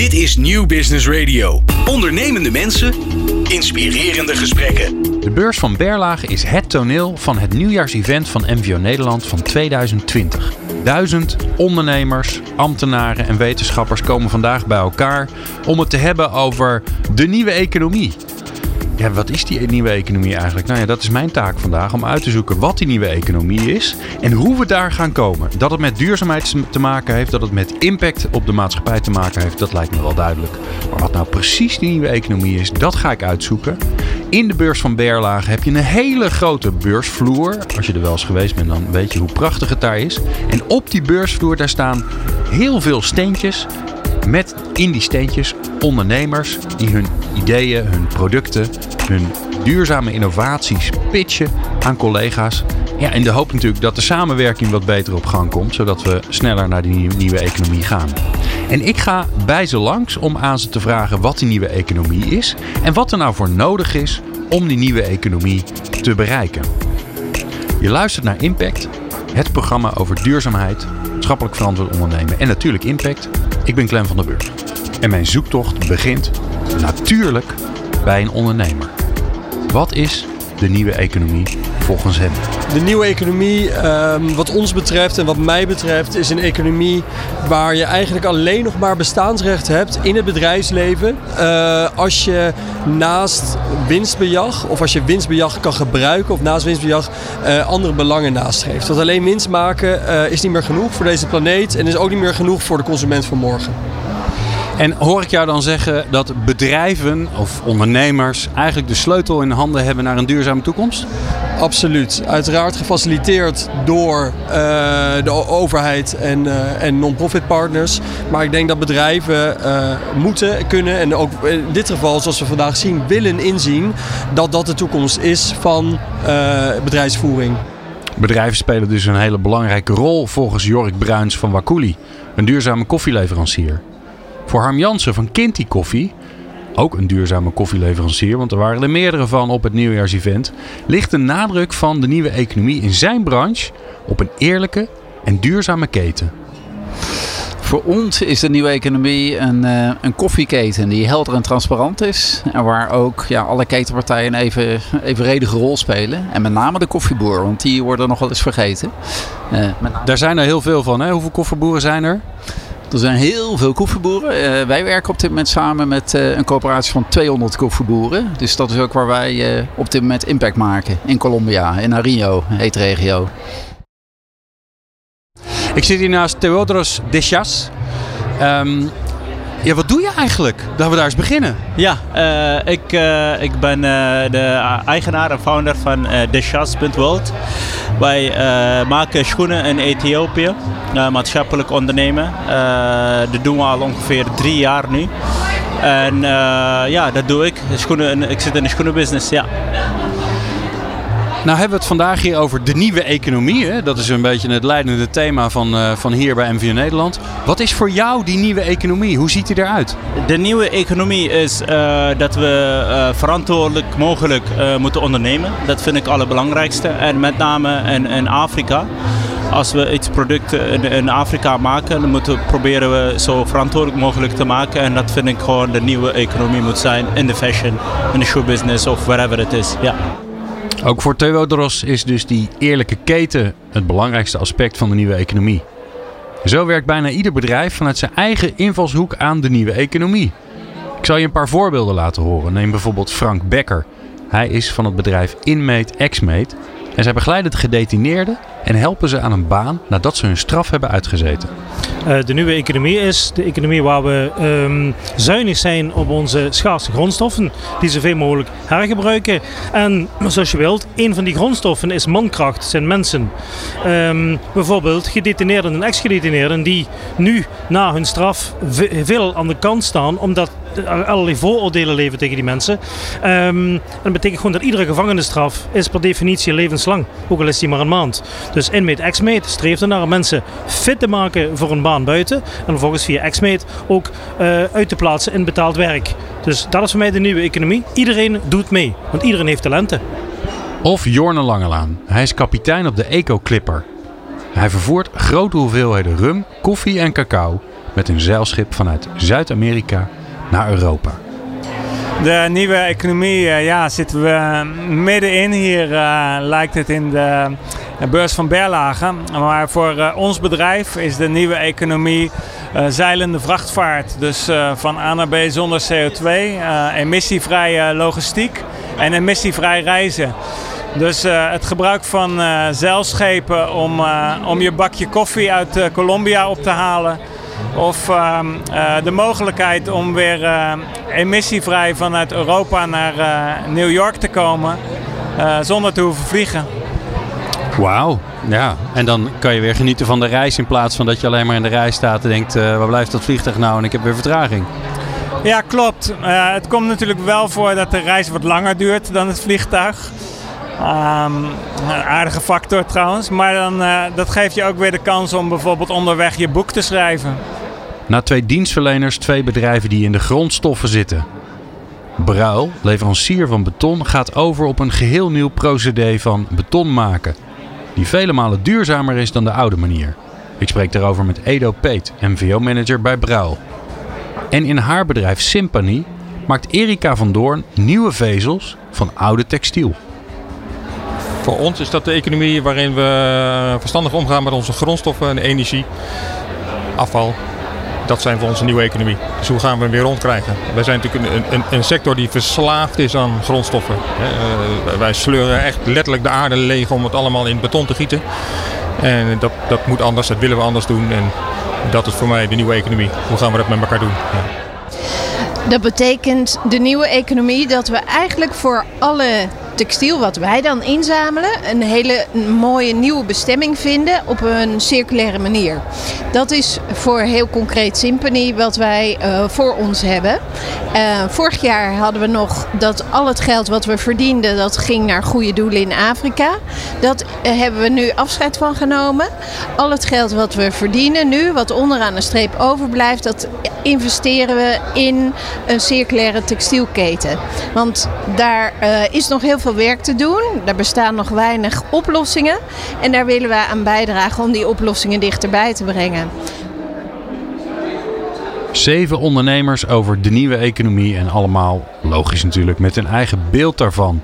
Dit is Nieuw Business Radio. Ondernemende mensen, inspirerende gesprekken. De beurs van Berlage is het toneel van het nieuwjaarsevent van MVO Nederland van 2020. Duizend ondernemers, ambtenaren en wetenschappers komen vandaag bij elkaar om het te hebben over de nieuwe economie. Ja, wat is die nieuwe economie eigenlijk? Nou ja, dat is mijn taak vandaag om uit te zoeken wat die nieuwe economie is en hoe we daar gaan komen. Dat het met duurzaamheid te maken heeft, dat het met impact op de maatschappij te maken heeft, dat lijkt me wel duidelijk. Maar wat nou precies die nieuwe economie is, dat ga ik uitzoeken. In de beurs van Berlage heb je een hele grote beursvloer. Als je er wel eens geweest bent, dan weet je hoe prachtig het daar is. En op die beursvloer daar staan heel veel steentjes met in die steentjes ondernemers die hun ideeën, hun producten, hun duurzame innovaties pitchen aan collega's. Ja, in de hoop natuurlijk dat de samenwerking wat beter op gang komt, zodat we sneller naar die nieuwe economie gaan. En ik ga bij ze langs om aan ze te vragen wat die nieuwe economie is en wat er nou voor nodig is om die nieuwe economie te bereiken. Je luistert naar Impact, het programma over duurzaamheid, maatschappelijk verantwoord ondernemen en natuurlijk impact. Ik ben Clem van der Burg. En mijn zoektocht begint natuurlijk bij een ondernemer. Wat is de nieuwe economie volgens hem? De nieuwe economie, ehm, wat ons betreft en wat mij betreft, is een economie waar je eigenlijk alleen nog maar bestaansrecht hebt in het bedrijfsleven. Uh, als je naast winstbejag of als je winstbejag kan gebruiken of naast winstbejag uh, andere belangen nastreeft. Want alleen winst maken uh, is niet meer genoeg voor deze planeet en is ook niet meer genoeg voor de consument van morgen. En hoor ik jou dan zeggen dat bedrijven of ondernemers eigenlijk de sleutel in handen hebben naar een duurzame toekomst? Absoluut. Uiteraard gefaciliteerd door uh, de overheid en, uh, en non-profit partners. Maar ik denk dat bedrijven uh, moeten kunnen en ook in dit geval, zoals we vandaag zien, willen inzien dat dat de toekomst is van bedrijfsvoering. Bedrijven spelen dus een hele belangrijke rol volgens Jorik Bruins van Wakuli, een duurzame koffieleverancier. Voor Harm Jansen van Kinty Koffie, ook een duurzame koffieleverancier, want er waren er meerdere van op het nieuwjaarsevent, ligt de nadruk van de nieuwe economie in zijn branche op een eerlijke en duurzame keten. Voor ons is de nieuwe economie een, uh, een koffieketen die helder en transparant is. En waar ook ja, alle ketenpartijen een even, evenredige rol spelen. En met name de koffieboer, want die worden nog wel eens vergeten. Uh, Daar zijn er heel veel van. Hè? Hoeveel koffieboeren zijn er? Er zijn heel veel koffieboeren. Uh, wij werken op dit moment samen met uh, een coöperatie van 200 koffieboeren. Dus dat is ook waar wij uh, op dit moment impact maken. In Colombia, in Arinho, heet regio. Ik zit hier naast Theodoros Deschas. Um, ja, wat doe je eigenlijk? Dat we daar eens beginnen. Ja, uh, ik, uh, ik ben uh, de eigenaar en founder van Deshas.world. Wij maken schoenen in Ethiopië, maatschappelijk ondernemen. dat doen we al ongeveer drie jaar nu. En ja, dat doe ik. Schoenen, ik zit in de schoenenbusiness, ja. Nou hebben we het vandaag hier over de nieuwe economie. Hè? Dat is een beetje het leidende thema van, uh, van hier bij MVO Nederland. Wat is voor jou die nieuwe economie? Hoe ziet die eruit? De nieuwe economie is uh, dat we uh, verantwoordelijk mogelijk moeten ondernemen. Dat vind ik het allerbelangrijkste. En met name in, in Afrika. Als we iets producten in, in, Afrika maken, dan moeten we proberen we zo verantwoordelijk mogelijk te maken. En dat vind ik gewoon de nieuwe economie moet zijn in de fashion, in de showbusiness of wherever het is. Ja. Ook voor Theodoros is dus die eerlijke keten het belangrijkste aspect van de nieuwe economie. Zo werkt bijna ieder bedrijf vanuit zijn eigen invalshoek aan de nieuwe economie. Ik zal je een paar voorbeelden laten horen. Neem bijvoorbeeld Frank Becker. Hij is van het bedrijf Inmate Xmate en zij begeleiden de gedetineerden en helpen ze aan een baan nadat ze hun straf hebben uitgezeten. Uh, de nieuwe economie is de economie waar we um, zuinig zijn op onze schaarse grondstoffen, die zoveel mogelijk hergebruiken. En zoals je wilt, een van die grondstoffen is mankracht, zijn mensen. Um, bijvoorbeeld gedetineerden en ex-gedetineerden die nu na hun straf veel aan de kant staan, omdat allerlei vooroordelen leven tegen die mensen. Um, dat betekent gewoon dat iedere gevangenisstraf is per definitie levenslang, ook al is die maar een maand. Dus Inmate Xmate streeft ernaar mensen fit te maken voor een baan buiten. En vervolgens via Xmate ook uh, uit te plaatsen in betaald werk. Dus dat is voor mij de nieuwe economie. Iedereen doet mee, want iedereen heeft talenten. Of Jorne Langelaan. Hij is kapitein op de Eco Clipper. Hij vervoert grote hoeveelheden rum, koffie en cacao met een zeilschip vanuit Zuid-Amerika naar Europa. De nieuwe economie, uh, ja, zitten we middenin. Hier uh, lijkt het in de beurs van Berlage. Maar voor ons bedrijf is de nieuwe economie zeilende vrachtvaart. Dus van A naar B zonder CO2, emissievrije logistiek en emissievrij reizen. Dus het gebruik van zeilschepen om, om je bakje koffie uit Colombia op te halen. Of ehm, de mogelijkheid om weer emissievrij vanuit Europa naar New York te komen zonder te hoeven vliegen. Wauw, ja. En dan kan je weer genieten van de reis in plaats van dat je alleen maar in de rij staat en denkt, waar blijft dat vliegtuig nou en ik heb weer vertraging. Ja, klopt. het komt natuurlijk wel voor dat de reis wat langer duurt dan het vliegtuig. Um, een aardige factor trouwens. Maar dan, uh, dat geeft je ook weer de kans om bijvoorbeeld onderweg je boek te schrijven. Na twee dienstverleners, twee bedrijven die in de grondstoffen zitten. Bruil, leverancier van beton, gaat over op een geheel nieuw procedé van beton maken. Die vele malen duurzamer is dan de oude manier. Ik spreek daarover met Edo Peet, MVO-manager bij Bruil. En in haar bedrijf Sympany maakt Erika van Doorn nieuwe vezels van oude textiel. Voor ons is dat de economie waarin we verstandig omgaan met onze grondstoffen en energie, afval. Dat zijn voor ons een nieuwe economie. Dus hoe gaan we hem weer rondkrijgen? Wij zijn natuurlijk een, een, een sector die verslaafd is aan grondstoffen. Uh, wij sleuren echt letterlijk de aarde leeg om het allemaal in beton te gieten. En dat, dat moet anders, dat willen we anders doen. En dat is voor mij de nieuwe economie. Hoe gaan we dat met elkaar doen? Ja. Dat betekent de nieuwe economie dat we eigenlijk voor alle textiel wat wij dan inzamelen een hele mooie nieuwe bestemming vinden op een circulaire manier. Dat is voor heel concreet Symphony wat wij uh, voor ons hebben. Uh, vorig jaar hadden we nog dat al het geld wat we verdienden dat ging naar goede doelen in Afrika. Dat uh, hebben we nu afscheid van genomen. Al het geld wat we verdienen nu, wat onderaan de streep overblijft, dat investeren we in een circulaire textielketen. Want daar is nog heel veel werk te doen. Er bestaan nog weinig oplossingen. En daar willen we aan bijdragen om die oplossingen dichterbij te brengen. Zeven ondernemers over de nieuwe economie en allemaal, logisch natuurlijk, met een eigen beeld daarvan.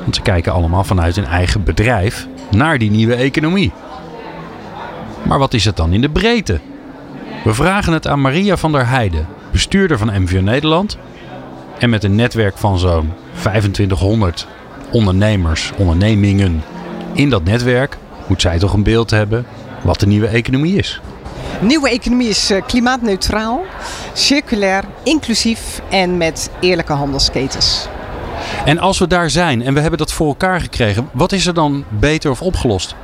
Want ze kijken allemaal vanuit een eigen bedrijf naar die nieuwe economie. Maar wat is het dan in de breedte? We vragen het aan Maria van der Heijden, bestuurder van MVO Nederland. En met een netwerk van zo'n 2500 ondernemers, ondernemingen in dat netwerk, moet zij toch een beeld hebben wat de nieuwe economie is. Nieuwe economie is eh, klimaatneutraal, circulair, inclusief en met eerlijke handelsketens. En als we daar zijn en we hebben dat voor elkaar gekregen, wat is er dan beter of opgelost?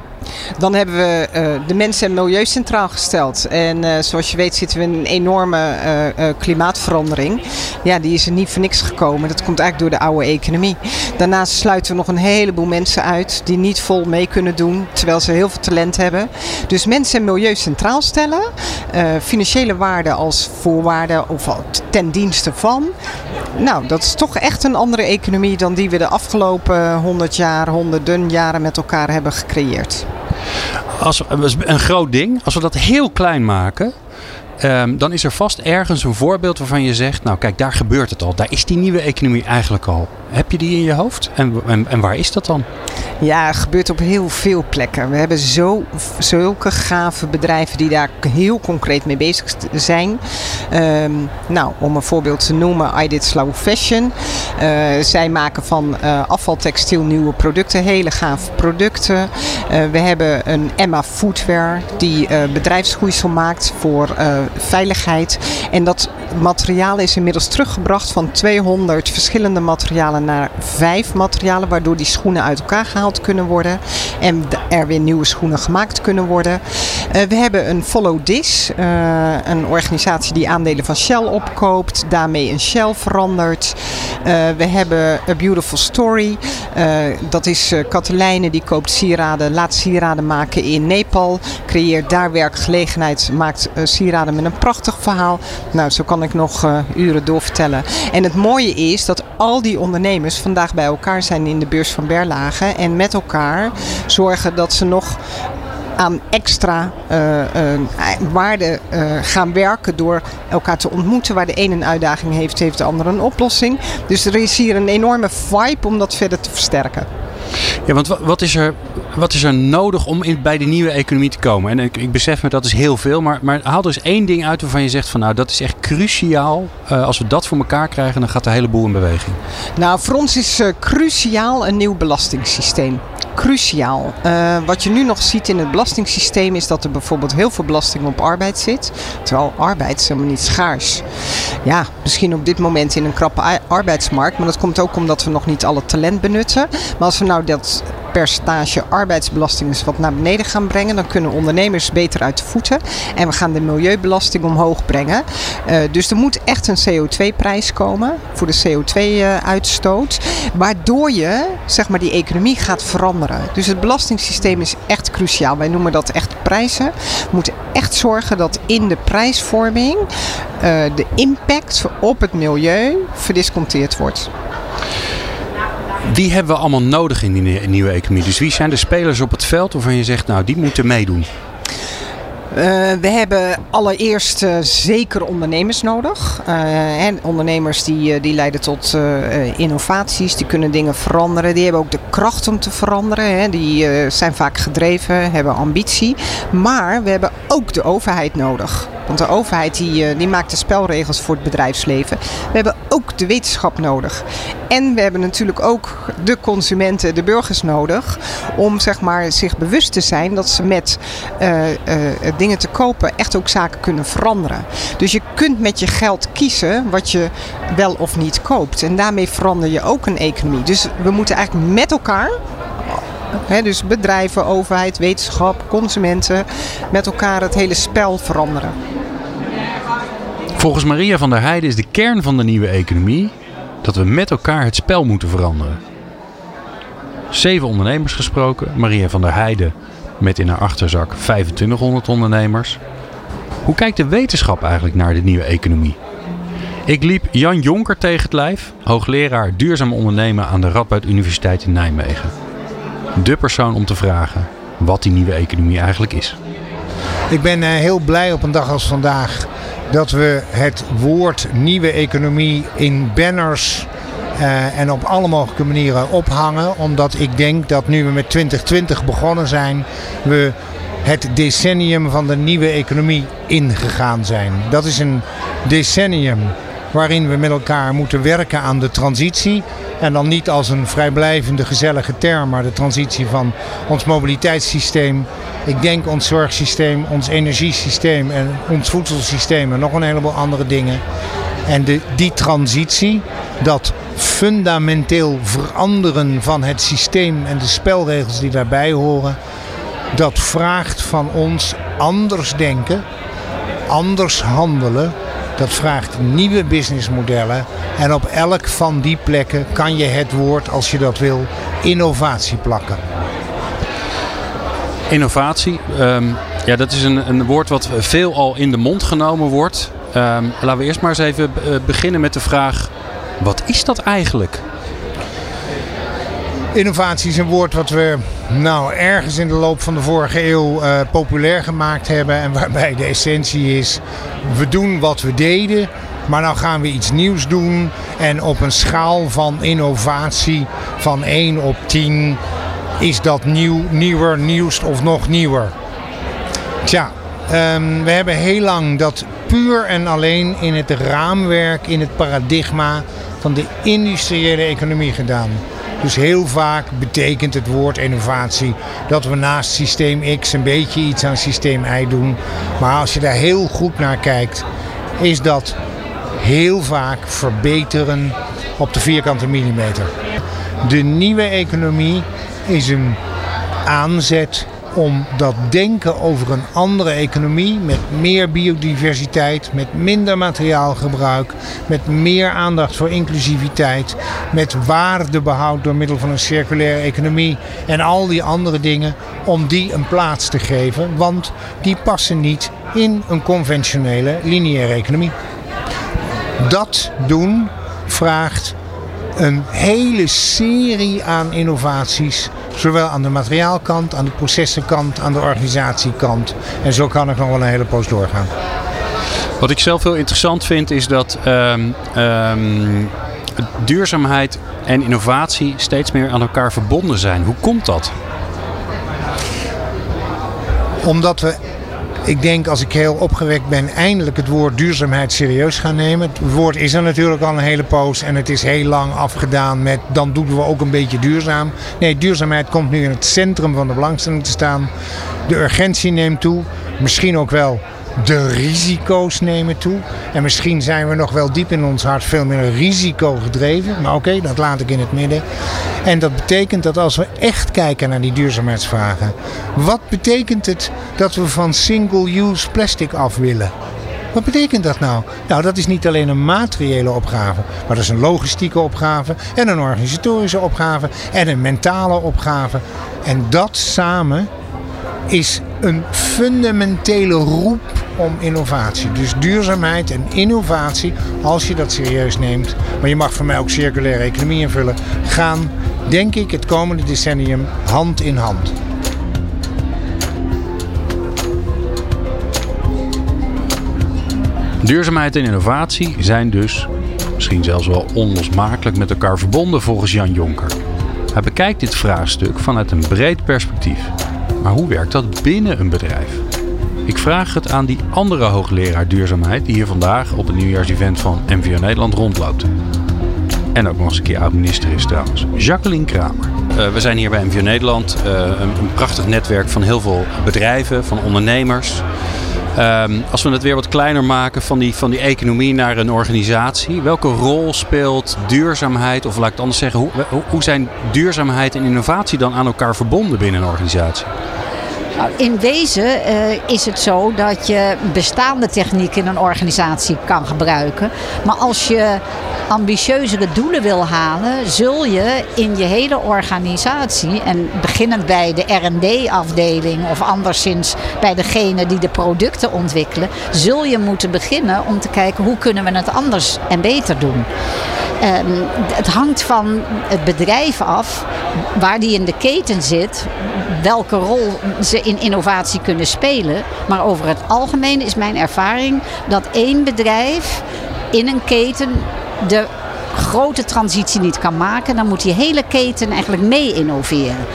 Dan hebben we uh, de mensen en milieu centraal gesteld. En uh, zoals je weet zitten we in een enorme uh, klimaatverandering. Ja, die is er niet voor niks gekomen. Dat komt eigenlijk door de oude economie. Daarnaast sluiten we nog een heleboel mensen uit die niet vol mee kunnen doen, terwijl ze heel veel talent hebben. Dus mensen en milieu centraal stellen. financiële waarde als voorwaarde of ten dienste van. Nou, dat is toch echt een andere economie dan die we de afgelopen 100 jaar, honderden jaren met elkaar hebben gecreëerd. Als, een groot ding. Als we dat heel klein maken, Um, dan is er vast ergens een voorbeeld waarvan je zegt: Nou, kijk, daar gebeurt het al. Daar is die nieuwe economie eigenlijk al. Heb je die in je hoofd? En, en, waar is dat dan? Ja, het gebeurt op heel veel plekken. We hebben zo, zulke gave bedrijven die daar heel concreet mee bezig zijn. Um, nou, om een voorbeeld te noemen, I Did Slow Fashion. Uh, zij maken van uh, afvaltextiel nieuwe producten, hele gave producten. Uh, we hebben een Emma Footwear die bedrijfsgroeisel maakt voor veiligheid. En dat materiaal is inmiddels teruggebracht van 200 verschillende materialen naar vijf materialen, waardoor die schoenen uit elkaar gehaald kunnen worden en er weer nieuwe schoenen gemaakt kunnen worden. Uh, we hebben een Follow This, uh, een organisatie die aandelen van Shell opkoopt, daarmee een Shell verandert. Uh, we hebben A Beautiful Story, dat is Katelijne die koopt sieraden, laat sieraden maken in Nepal, creëert daar werkgelegenheid, maakt sieraden met een prachtig verhaal. Nou, zo kan ik nog uh, uren doorvertellen. En het mooie is dat al die ondernemers vandaag bij elkaar zijn in de beurs van Berlage. En met elkaar zorgen dat ze nog aan extra uh, uh, waarde gaan werken door elkaar te ontmoeten. Waar de ene een uitdaging heeft, heeft de andere een oplossing. Dus er is hier een enorme vibe om dat verder te versterken. Ja, want wat is er, wat is er nodig om in, bij de nieuwe economie te komen? En ik, ik besef me dat is heel veel, maar, maar haal er eens één ding uit waarvan je zegt van nou dat is echt cruciaal. Uh, als we dat voor elkaar krijgen, dan gaat de hele boel in beweging. Nou, voor ons is uh, cruciaal een nieuw belastingssysteem cruciaal. Uh, wat je nu nog ziet in het belastingssysteem is dat er bijvoorbeeld heel veel belasting op arbeid zit. Terwijl arbeid is helemaal niet schaars. Ja, misschien op dit moment in een krappe arbeidsmarkt. Maar dat komt ook omdat we nog niet alle talent benutten. Maar als we nou dat percentage arbeidsbelasting eens wat naar beneden gaan brengen, dan kunnen ondernemers beter uit de voeten. En we gaan de milieubelasting omhoog brengen. Uh, dus er moet echt een CO2-prijs komen voor de CO2-uitstoot. waardoor je zeg maar, die economie gaat veranderen. Dus het belastingssysteem is echt cruciaal. Wij noemen dat echt prijzen. We moeten echt zorgen dat in de prijsvorming uh, de impact op het milieu verdisconteerd wordt. Wie hebben we allemaal nodig in die nieuwe economie? Dus wie zijn de spelers op het veld waarvan je zegt, nou die moeten meedoen? Uh, we hebben allereerst uh, zeker ondernemers nodig. Uh, en ondernemers die, die leiden tot innovaties, die kunnen dingen veranderen. Die hebben ook de kracht om te veranderen. Hè. Die zijn vaak gedreven, hebben ambitie. Maar we hebben ook de overheid nodig. Want de overheid die, die maakt de spelregels voor het bedrijfsleven. We hebben ook de wetenschap nodig. En we hebben natuurlijk ook de consumenten, de burgers nodig. Om zeg maar, zich bewust te zijn dat ze met uh, uh, dingen te kopen echt ook zaken kunnen veranderen. Dus je kunt met je geld kiezen wat je wel of niet koopt. En daarmee verander je ook een economie. Dus we moeten eigenlijk met elkaar dus bedrijven, overheid, wetenschap, consumenten met elkaar het hele spel veranderen. Volgens Maria van der Heijden is de kern van de nieuwe economie dat we met elkaar het spel moeten veranderen. Zeven ondernemers gesproken, Maria van der Heijden met in haar achterzak 2500 ondernemers. Hoe kijkt de wetenschap eigenlijk naar de nieuwe economie? Ik liep Jan Jonker tegen het lijf, hoogleraar duurzaam ondernemen aan de Radboud Universiteit in Nijmegen. De persoon om te vragen wat die nieuwe economie eigenlijk is. Ik ben heel blij op een dag als vandaag dat we het woord nieuwe economie in banners uh, en op alle mogelijke manieren ophangen. Omdat ik denk dat nu we met 2020 begonnen zijn, we het decennium van de nieuwe economie ingegaan zijn. Dat is een decennium waarin we met elkaar moeten werken aan de transitie. En dan niet als een vrijblijvende gezellige term, maar de transitie van ons mobiliteitssysteem. Ik denk ons zorgsysteem, ons energiesysteem en ons voedselsysteem en nog een heleboel andere dingen. En die transitie, dat fundamenteel veranderen van het systeem en de spelregels die daarbij horen, dat vraagt van ons anders denken, anders handelen dat vraagt nieuwe businessmodellen. En op elk van die plekken kan je het woord, als je dat wil, innovatie plakken. Innovatie, um, ja, dat is een, een woord wat veel al in de mond genomen wordt. Um, laten we eerst maar eens even beginnen met de vraag: wat is dat eigenlijk? Innovatie is een woord wat we nou, ergens in de loop van de vorige eeuw uh, populair gemaakt hebben. En waarbij de essentie is, we doen wat we deden. Maar nou gaan we iets nieuws doen. En op een schaal van innovatie van 1 op 10 is dat nieuw, nieuwer, nieuwst of nog nieuwer. Tja, um, we hebben heel lang dat puur en alleen in het raamwerk, in het paradigma van de industriële economie gedaan. Dus heel vaak betekent het woord innovatie dat we naast systeem X een beetje iets aan systeem Y doen. Maar als je daar heel goed naar kijkt, is dat heel vaak verbeteren op de vierkante millimeter. De nieuwe economie is een aanzet om dat denken over een andere economie met meer biodiversiteit, met minder materiaalgebruik, met meer aandacht voor inclusiviteit, met waardebehoud door middel van een circulaire economie en al die andere dingen, om die een plaats te geven, want die passen niet in een conventionele lineaire economie. Dat doen vraagt een hele serie aan innovaties Zowel aan de materiaalkant, aan de processenkant, aan de organisatiekant. En zo kan ik nog wel een hele poos doorgaan. Wat ik zelf heel interessant vind is dat ehm, ehm, duurzaamheid en innovatie steeds meer aan elkaar verbonden zijn. Hoe komt dat? Omdat we, ik denk als ik heel opgewekt ben, eindelijk het woord duurzaamheid serieus gaan nemen. Het woord is er natuurlijk al een hele poos en het is heel lang afgedaan met dan doen we ook een beetje duurzaam. Nee, duurzaamheid komt nu in het centrum van de belangstelling te staan. De urgentie neemt toe. Misschien ook wel de risico's nemen toe. En misschien zijn we nog wel diep in ons hart veel meer risico gedreven. Maar oké, dat laat ik in het midden. En dat betekent dat als we echt kijken naar die duurzaamheidsvragen. Wat betekent het dat we van single-use plastic af willen? Wat betekent dat nou? Nou, dat is niet alleen een materiële opgave, maar dat is een logistieke opgave en een organisatorische opgave en een mentale opgave. En dat samen is een fundamentele roep om innovatie. Dus duurzaamheid en innovatie, als je dat serieus neemt, maar je mag voor mij ook circulaire economie invullen, gaan, denk ik, het komende decennium hand in hand. Duurzaamheid en innovatie zijn dus misschien zelfs wel onlosmakelijk met elkaar verbonden volgens Jan Jonker. Hij bekijkt dit vraagstuk vanuit een breed perspectief. Maar hoe werkt dat binnen een bedrijf? Ik vraag het aan die andere hoogleraar duurzaamheid die hier vandaag op het nieuwjaarsevent van MVO Nederland rondloopt. En ook nog eens een keer oud-minister is trouwens. Jacqueline Kramer. Uh, we zijn hier bij MVO Nederland. Een, een, prachtig netwerk van heel veel bedrijven, van ondernemers. Um, als we het weer wat kleiner maken van die, van die economie naar een organisatie. Welke rol speelt duurzaamheid, of laat ik het anders zeggen, hoe, hoe zijn duurzaamheid en innovatie dan aan elkaar verbonden binnen een organisatie? In wezen uh, is het zo dat je bestaande technieken in een organisatie kan gebruiken. Maar als je ambitieuzere doelen wil halen, zul je in je hele organisatie, en beginnend bij de RD-afdeling of anderszins bij degene die de producten ontwikkelen, zul je moeten beginnen om te kijken hoe kunnen we het anders en beter doen. Um, het hangt van het bedrijf af waar die in de keten zit, welke rol ze in innovatie kunnen spelen. Maar over het algemeen is mijn ervaring dat één bedrijf in een keten de grote transitie niet kan maken, dan moet die hele keten eigenlijk mee innoveren.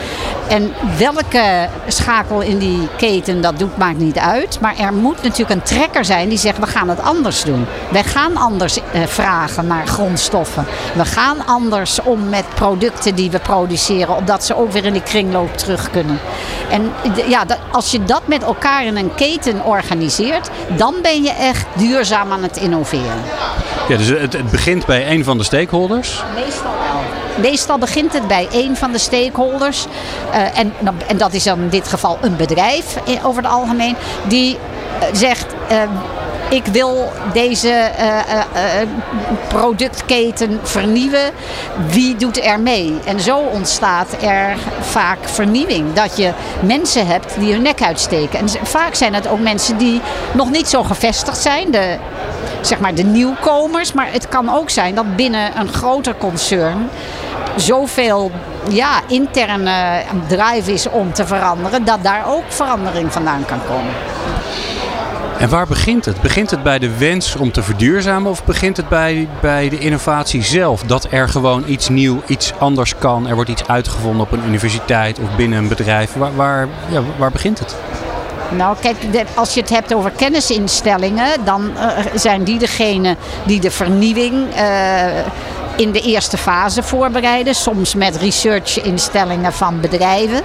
En welke schakel in die keten dat doet, maakt niet uit. Maar er moet natuurlijk een trekker zijn die zegt: we gaan het anders doen. Wij gaan anders eh, vragen naar grondstoffen. We gaan anders om met producten die we produceren, opdat ze ook weer in die kringloop terug kunnen. En ja, dat, als je dat met elkaar in een keten organiseert, dan ben je echt duurzaam aan het innoveren. Ja, dus het, het begint bij een van de stakeholders? Meestal wel. Meestal begint het bij een van de stakeholders. Uh, en, en dat is dan in dit geval een bedrijf over het algemeen. Die uh, zegt. Ik wil deze productketen vernieuwen. Wie doet er mee? En zo ontstaat er vaak vernieuwing. Dat je mensen hebt die hun nek uitsteken. En vaak zijn het ook mensen die nog niet zo gevestigd zijn. De, zeg maar de nieuwkomers. Maar het kan ook zijn dat binnen een groter concern zoveel ja, interne drive is om te veranderen, dat daar ook verandering vandaan kan komen. En waar begint het? Begint het bij de wens om te verduurzamen of begint het bij, bij de innovatie zelf? Dat er gewoon iets nieuw, iets anders kan. Er wordt iets uitgevonden op een universiteit of binnen een bedrijf. Waar, waar, ja, waar begint het? Nou, kijk, als je het hebt over kennisinstellingen, dan uh, zijn die degene die de vernieuwing uh, in de eerste fase voorbereiden. Soms met researchinstellingen van bedrijven.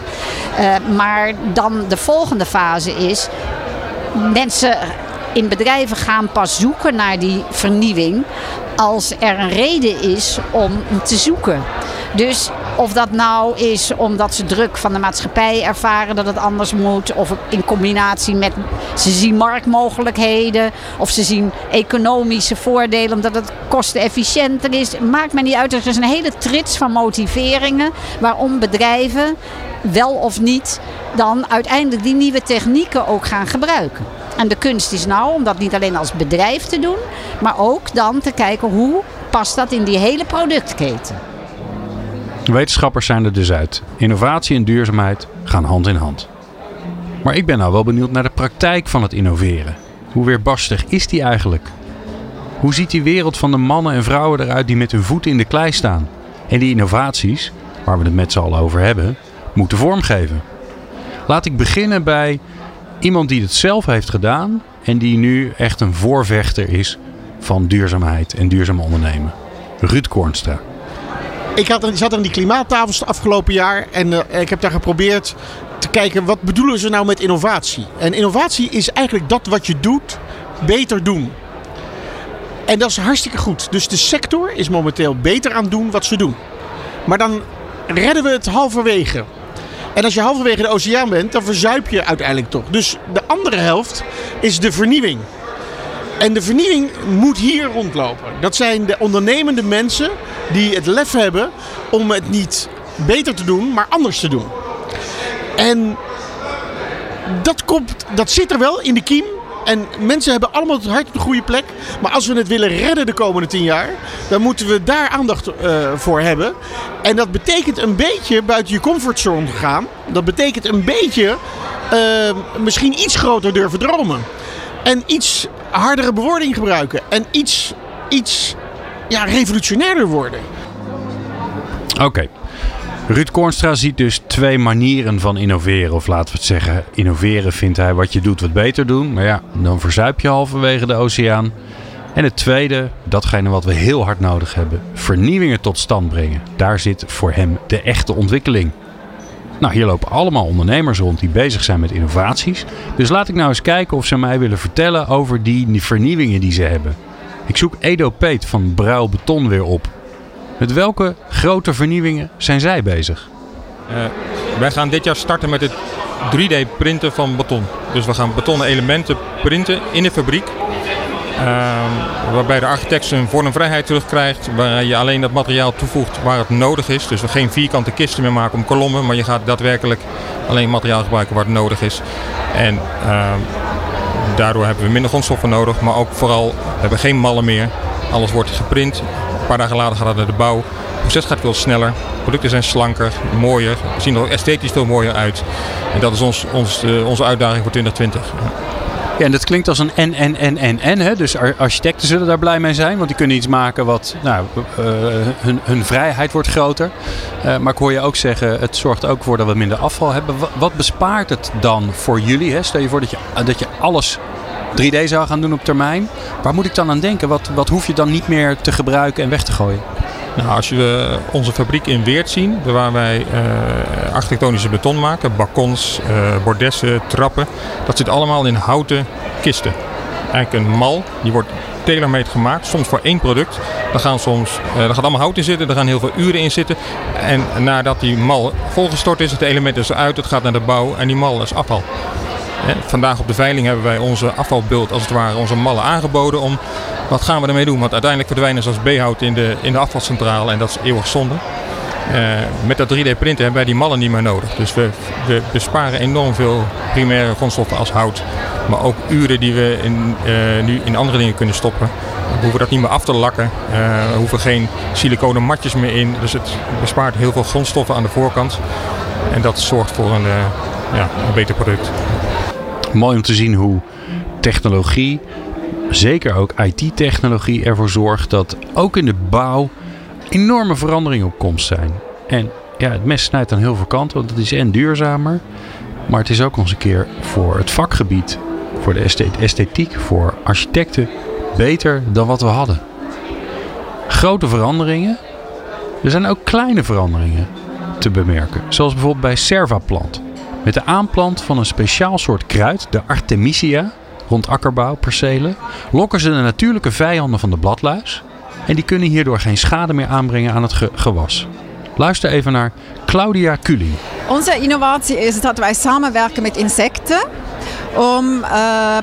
Uh, maar dan de volgende fase is, mensen in bedrijven gaan pas zoeken naar die vernieuwing als er een reden is om te zoeken. Dus of dat nou is omdat ze druk van de maatschappij ervaren dat het anders moet. Of in combinatie met ze zien marktmogelijkheden. Of ze zien economische voordelen omdat het kostenefficiënter is. Maakt me niet uit. Er is een hele trits van motiveringen waarom bedrijven wel of niet dan uiteindelijk die nieuwe technieken ook gaan gebruiken. En de kunst is nou om dat niet alleen als bedrijf te doen, maar ook dan te kijken hoe past dat in die hele productketen. Wetenschappers zijn er dus uit. Innovatie en duurzaamheid gaan hand in hand. Maar ik ben nou wel benieuwd naar de praktijk van het innoveren. Hoe weerbarstig is die eigenlijk? Hoe ziet die wereld van de mannen en vrouwen eruit die met hun voeten in de klei staan? En die innovaties, waar we het met z'n allen over hebben, moeten vormgeven. Laat ik beginnen bij iemand die het zelf heeft gedaan en die nu echt een voorvechter is van duurzaamheid en duurzaam ondernemen. Ruud Kornstra. Ik had, zat aan die klimaattafels het afgelopen jaar en eh, ik heb daar geprobeerd te kijken wat bedoelen ze nou met innovatie. En innovatie is eigenlijk dat wat je doet beter doen. En dat is hartstikke goed. Dus de sector is momenteel beter aan het doen wat ze doen. Maar dan redden we het halverwege. En als je halverwege de oceaan bent, dan verzuip je uiteindelijk toch. Dus de andere helft is de vernieuwing. En de vernieuwing moet hier rondlopen. Dat zijn de ondernemende mensen die het lef hebben om het niet beter te doen, maar anders te doen. En dat, komt, dat zit er wel in de kiem. En mensen hebben allemaal het hart op de goede plek. Maar als we het willen redden de komende tien jaar, dan moeten we daar aandacht uh, voor hebben. En dat betekent een beetje buiten je comfortzone gaan. Dat betekent een beetje uh, misschien iets groter durven dromen. En iets hardere bewoording gebruiken. En iets, iets ja, revolutionairder worden. Oké. Ruud Kornstra ziet dus twee manieren van innoveren. Of laten we het zeggen, innoveren vindt hij wat je doet wat beter doen. Maar ja, dan verzuip je halverwege de oceaan. En het tweede, datgene wat we heel hard nodig hebben. Vernieuwingen tot stand brengen. Daar zit voor hem de echte ontwikkeling. Nou, hier lopen allemaal ondernemers rond die bezig zijn met innovaties. Dus laat ik nou eens kijken of ze mij willen vertellen over die vernieuwingen die ze hebben. Ik zoek Edo Peet van Bruil Beton weer op. Met welke grote vernieuwingen zijn zij bezig? Uh, wij gaan dit jaar starten met het 3D-printen van beton. Dus we gaan betonnen elementen printen in de fabriek. Uh, waarbij de architect zijn vormvrijheid terugkrijgt. Waar je alleen dat materiaal toevoegt waar het nodig is. Dus we geen vierkante kisten meer maken om kolommen. Maar je gaat daadwerkelijk alleen materiaal gebruiken waar het nodig is. En uh, daardoor hebben we minder grondstoffen nodig. Maar ook vooral hebben we geen mallen meer. Alles wordt geprint paar dagen later gaat het naar de bouw. Het proces gaat veel sneller. Producten zijn slanker, mooier. Zien er ook esthetisch veel mooier uit. En dat is ons, ons, uh, onze uitdaging voor 2020. Ja, en dat klinkt als een en, en, en, en, en. Hè? Dus architecten zullen daar blij mee zijn. Want die kunnen iets maken wat... Nou, uh, hun, hun vrijheid wordt groter. Uh, maar ik hoor je ook zeggen... Het zorgt ook voor dat we minder afval hebben. Wat, bespaart het dan voor jullie? Hè? Stel je voor dat je, dat je alles 3D zou gaan doen op termijn. Waar moet ik dan aan denken? Wat, wat hoef je dan niet meer te gebruiken en weg te gooien? Nou, als je onze fabriek in Weert zien, waar wij uh, architectonische beton maken, balkons, uh, bordessen, trappen, dat zit allemaal in houten kisten. Eigenlijk een mal, die wordt tailor-made gemaakt, soms voor één product. Daar, gaan soms, uh, gaat allemaal hout in zitten, daar gaan heel veel uren in zitten. En nadat die mal volgestort is, het element is eruit, het gaat naar de bouw en die mal is afval. Vandaag op de veiling hebben wij onze afvalbult, als het ware, onze mallen aangeboden om wat gaan we ermee doen? Want uiteindelijk verdwijnen ze als B-hout in de, in de afvalcentrale en dat is eeuwig zonde. Uh, met dat 3D-printen hebben wij die mallen niet meer nodig. Dus we, besparen enorm veel primaire grondstoffen als hout. Maar ook uren die we in, uh, nu in andere dingen kunnen stoppen. We hoeven dat niet meer af te lakken. Uh, we hoeven geen siliconen matjes meer in. Dus het bespaart heel veel grondstoffen aan de voorkant. En dat zorgt voor een, ja, een beter product. Mooi om te zien hoe technologie, zeker ook IT-technologie, ervoor zorgt dat ook in de bouw enorme veranderingen op komst zijn. En ja, het mes snijdt aan heel veel kanten, want het is en duurzamer, maar het is ook eens een keer voor het vakgebied, voor de esthetiek, voor architecten beter dan wat we hadden. Grote veranderingen. Er zijn ook kleine veranderingen te bemerken, zoals bijvoorbeeld bij Servaplant. Met de aanplant van een speciaal soort kruid, de Artemisia, rond akkerbouwpercelen, lokken ze de natuurlijke vijanden van de bladluis. En die kunnen hierdoor geen schade meer aanbrengen aan het ge gewas. Luister even naar Claudia Kuling. Onze innovatie is dat wij samenwerken met insecten om uh,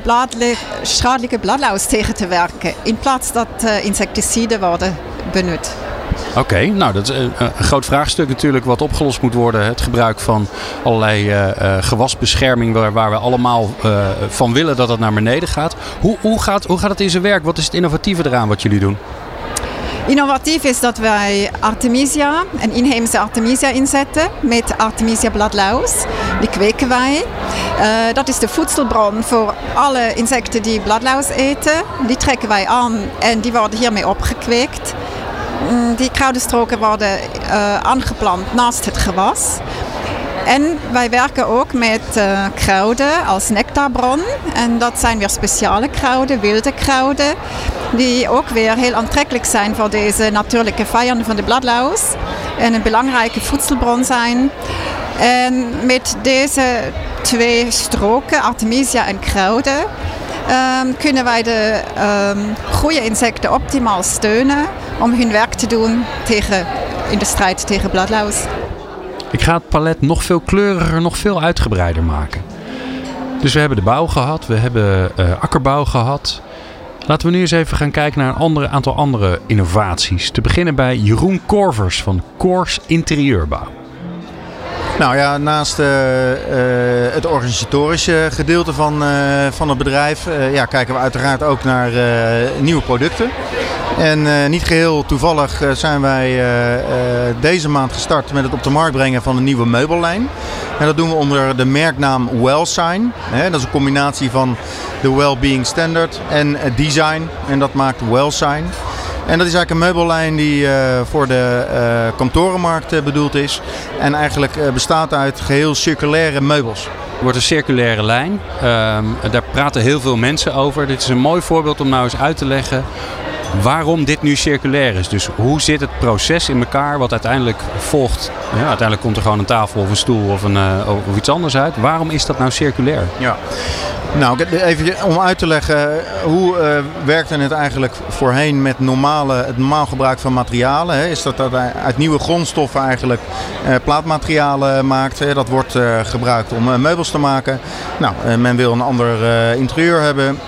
schadelijke bladluis tegen te werken. In plaats dat uh, insecticiden worden benut. Oké, nou dat is een, een, groot vraagstuk natuurlijk wat opgelost moet worden. Het gebruik van allerlei uh, gewasbescherming waar, waar, we allemaal van willen dat het naar beneden gaat. Hoe, hoe, gaat. hoe gaat het in zijn werk? Wat is het innovatieve eraan wat jullie doen? Innovatief is dat wij Artemisia, een inheemse Artemisia inzetten met Artemisia bladlaus. Die kweken wij. Dat is de voedselbron voor alle insecten die bladlaus eten. Die trekken wij aan en die worden hiermee opgekweekt. Mm, die kruidenstroken worden uh, aangeplant naast het gewas. En wij werken ook met uh, kruiden als nectarbron. En dat zijn weer speciale kruiden, wilde kruiden, die ook weer heel aantrekkelijk zijn voor deze natuurlijke vijanden van de bladlaus. En een belangrijke voedselbron zijn. En met deze twee stroken, artemisia en kruiden, um, kunnen wij de um, goede insecten optimaal steunen om hun werk te doen tegen, in de strijd tegen bladlaus. Ik ga het palet nog veel kleuriger, nog veel uitgebreider maken. Dus we hebben de bouw gehad, we hebben uh, akkerbouw gehad. Laten we nu eens even gaan kijken naar een andere, aantal andere innovaties. Te beginnen bij Jeroen Korvers van Koors Interieurbouw. Nou ja, naast uh, uh, het organisatorische gedeelte van, uh, van het bedrijf ja, kijken we uiteraard ook naar nieuwe producten. En niet geheel toevallig zijn wij deze maand gestart met het op de markt brengen van een nieuwe meubellijn. En dat doen we onder de merknaam Wellsign. Dat is een combinatie van de Wellbeing Standard en design. En dat maakt Wellsign. En dat is eigenlijk een meubellijn die voor de kantorenmarkt bedoeld is. En eigenlijk bestaat uit geheel circulaire meubels. Het wordt een circulaire lijn. Um, daar praten heel veel mensen over. Dit is een mooi voorbeeld om nou eens uit te leggen waarom dit nu circulair is. Dus hoe zit het proces in elkaar wat uiteindelijk volgt? Ja, uiteindelijk komt er gewoon een tafel of een stoel of, een, of iets anders uit. Waarom is dat nou circulair? Ja. Nou, even om uit te leggen, hoe uh, werkte het eigenlijk voorheen met normale, het normaal gebruik van materialen? Hè? Is dat dat uit nieuwe grondstoffen eigenlijk plaatmaterialen maakt? Hè? Dat wordt gebruikt om meubels te maken. Nou, men wil een ander interieur hebben.